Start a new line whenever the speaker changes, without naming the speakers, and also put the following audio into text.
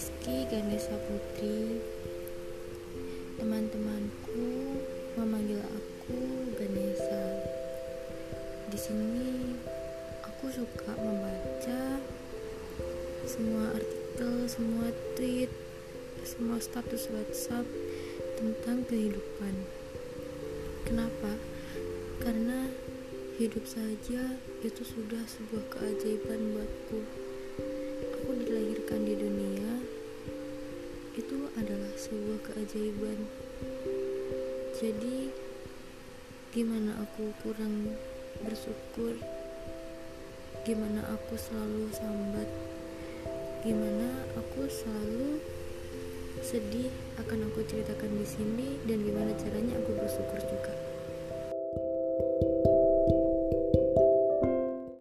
Rizky Ganesha Putri Teman-temanku memanggil aku Ganesha Di sini aku suka membaca semua artikel, semua tweet, semua status WhatsApp tentang kehidupan. Kenapa? Karena hidup saja itu sudah sebuah keajaiban buatku itu adalah sebuah keajaiban. Jadi gimana aku kurang bersyukur? Gimana aku selalu sambat? Gimana aku selalu sedih? Akan aku ceritakan di sini dan gimana caranya aku bersyukur juga